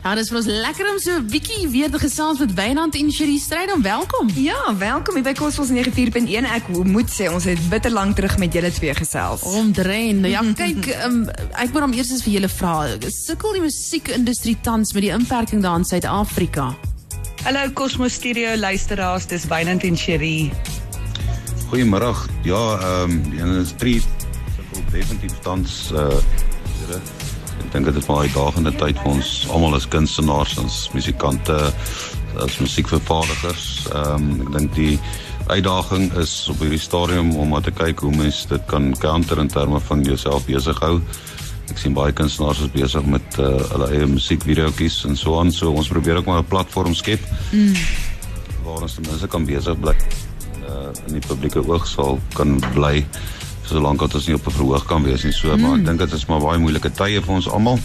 Ja, dis vir ons lekker om so 'n bietjie weer te gesels met Wynand en Cherie Strydom. Welkom. Ja, welkom hier by Kosmos 94.1. Ek moet sê ons het bitter lank terug met julle twee gesels. Omdrein. Ja, kyk, um, ek moet hom eers vir julle vra. Sukkel die musiekindustrie tans met die inperking daar in Suid-Afrika? Hallo Kosmos Studio luisteraars, dis Wynand en Cherie. Goeiemôre. Ja, ehm um, die industrie sukkel definitief tans uh Ek dink dit is 'n uitdagende tyd vir ons almal as kunstenaars, as musikante, as musiekvervaardigers. Ehm um, ek dink die uitdaging is op hierdie stadium om maar te kyk hoe mens dit kan counter in terme van jouself besig hou. Ek sien baie kunstenaars is besig met uh, hulle eie musiekvideoetjies en so aan. So ons probeer ook maar 'n platform skep. Mm. Waar ons ten minste kan besig bly uh, in die publieke oog sal kan bly solank dat ons nie op 'n verhoog kan wees nie. So, mm. maar ek dink dit is maar baie moeilike tye vir ons almal.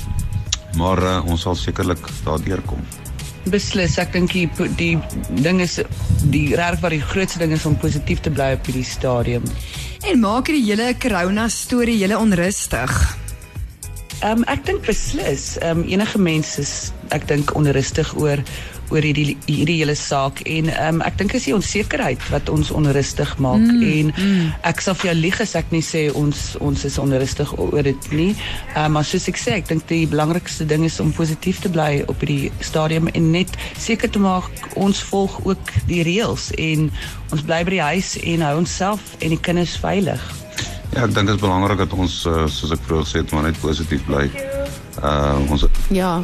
Maar uh, ons sal sekerlik daardeur kom. Beslis, ek dink die die ding is die reg wat die grootste ding is om positief te bly op hierdie stadium. En maak hierdie hele corona storie hele onrustig. Ehm um, ek dink beslis, ehm um, enige mens is ek dink onrustig oor oor hierdie hierdie hele saak en um, ek dink is die onsekerheid wat ons onrustig maak mm, en mm. ek sal vir jou lieg as ek nie sê ons ons is onrustig oor dit nie. Um, maar soos ek sê, ek dink die belangrikste ding is om positief te bly op hierdie stadium en net seker te maak ons volg ook die reëls en ons bly by die huis en hou onsself en die kinders veilig. Ja, ek dink dit is belangrik dat ons uh, soos ek vroeër gesê het, maar net positief bly. Uh ons Ja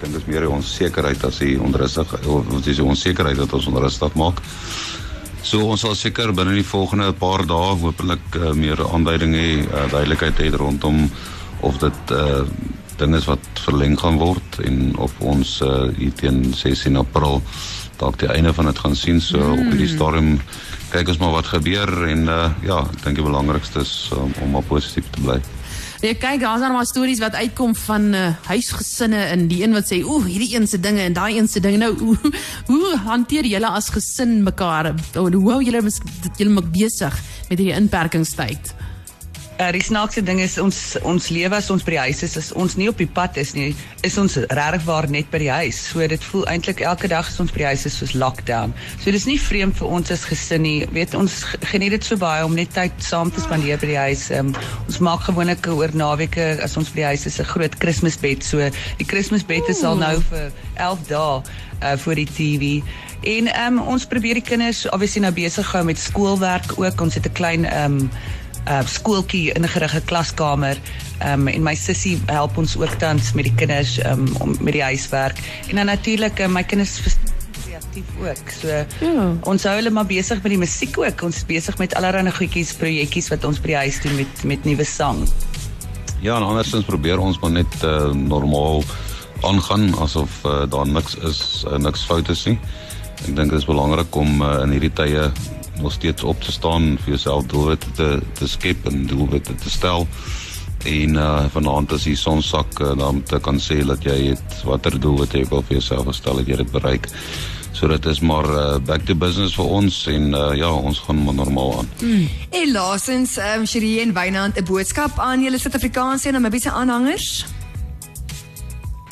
dink dis meer die onsekerheid as die onrustig of dis die onsekerheid wat ons onrustig maak. So ons sal seker binne die volgende paar dae hopelik uh, meer aanduiding hê, uh, duidelikheid hê rondom of dit uh dinge wat verleng gaan word en of ons uh hier teen 16 April dalk die einde van dit gaan sien. So mm. op hierdie stadium kyk ons maar wat gebeur en uh ja, ek dink die belangrikste is um, om maar positief te bly. Nee, kyk, daar's dan maar stories wat uitkom van uh, huisgesinne en die een wat sê, "Ooh, hierdie een se dinge en daai een se dinge." Nou, hoe, hoe hanteer julle as gesin mekaar? Hoe hou julle julle maak besig met hierdie inperkingstyd? Uh, die snaakse ding is ons ons lewe as ons by die huis is, as ons nie op die pad is nie, is ons regtig waar net by die huis. So dit voel eintlik elke dag as ons by die huis is soos lockdown. So dis nie vreemd vir ons as gesin nie. Weet ons geniet dit so baie om net tyd saam te spandeer by die huis. Um, ons maak gewoonlik oor naweke as ons by die huis is 'n groot Kersbed. So die Kersbed is al nou vir 11 dae uh vir die TV. En um, ons probeer die kinders obviously nou besig hou met skoolwerk ook. Ons het 'n klein um uh skooltjie ingerigte klaskamer. Um en my sussie help ons ook tans met die kinders um om met die huiswerk. En dan natuurlik uh, my kinders kreatief ook. So ja. ons hou hulle maar besig met die musiek ook. Ons is besig met allerlei goedjies, projekkies wat ons by die huis doen met met nuwe sang. Ja, en andersins probeer ons maar net uh, normaal aangaan asof uh, daar niks is, uh, niks fout is nie. Ek dink dit is belangrik om uh, in hierdie tye nog steeds op te staan vir jouself doelwitte te te skep en doelwitte te stel. En uh, vanaand as die son sak uh, dan te kan sê dat jy het watter doelwitte jy wil vir jouself gestel het jy dit bereik. So dit is maar uh, back to business vir ons en uh, ja ons gaan maar normaal aan. Mm. en laasens um, Cherie en Wynand 'n boodskap aan julle Suid-Afrikaanse en Namibiese aanhangers?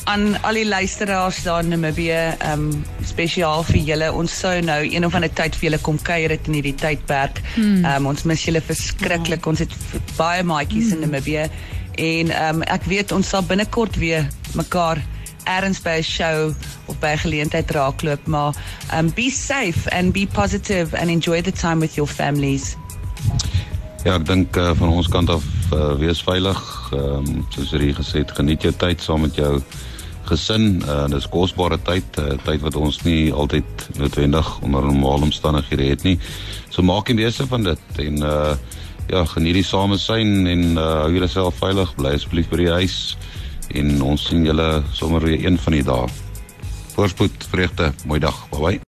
Aan al die luisteraars daar in Namibië, ehm um, spesiaal vir julle. Ons sou nou een of ander tyd vir julle kom kuier dit in hierdie tydperk. Hmm. Ehm um, ons mis julle verskriklik. Ons het baie maatjies in hmm. Namibië en ehm um, ek weet ons sal binnekort weer mekaar ergens by 'n show of by 'n geleentheid raakloop, maar um be safe and be positive and enjoy the time with your families. Ja, ek dink uh, van ons kant af uh, wees veilig. Ehm um, soos jy gesê het, geniet jou tyd saam met jou gesin uh, dis kosbare tyd uh, tyd wat ons nie altyd noodwendig onder normale omstandighede het nie. So maak die meeste van dit en uh, ja geniet die samesyn en uh, hou jouself veilig. Bly asseblief by die huis en ons sien julle sommer weer een van die dae. Voorspoed vreugde mooi dag. Bye bye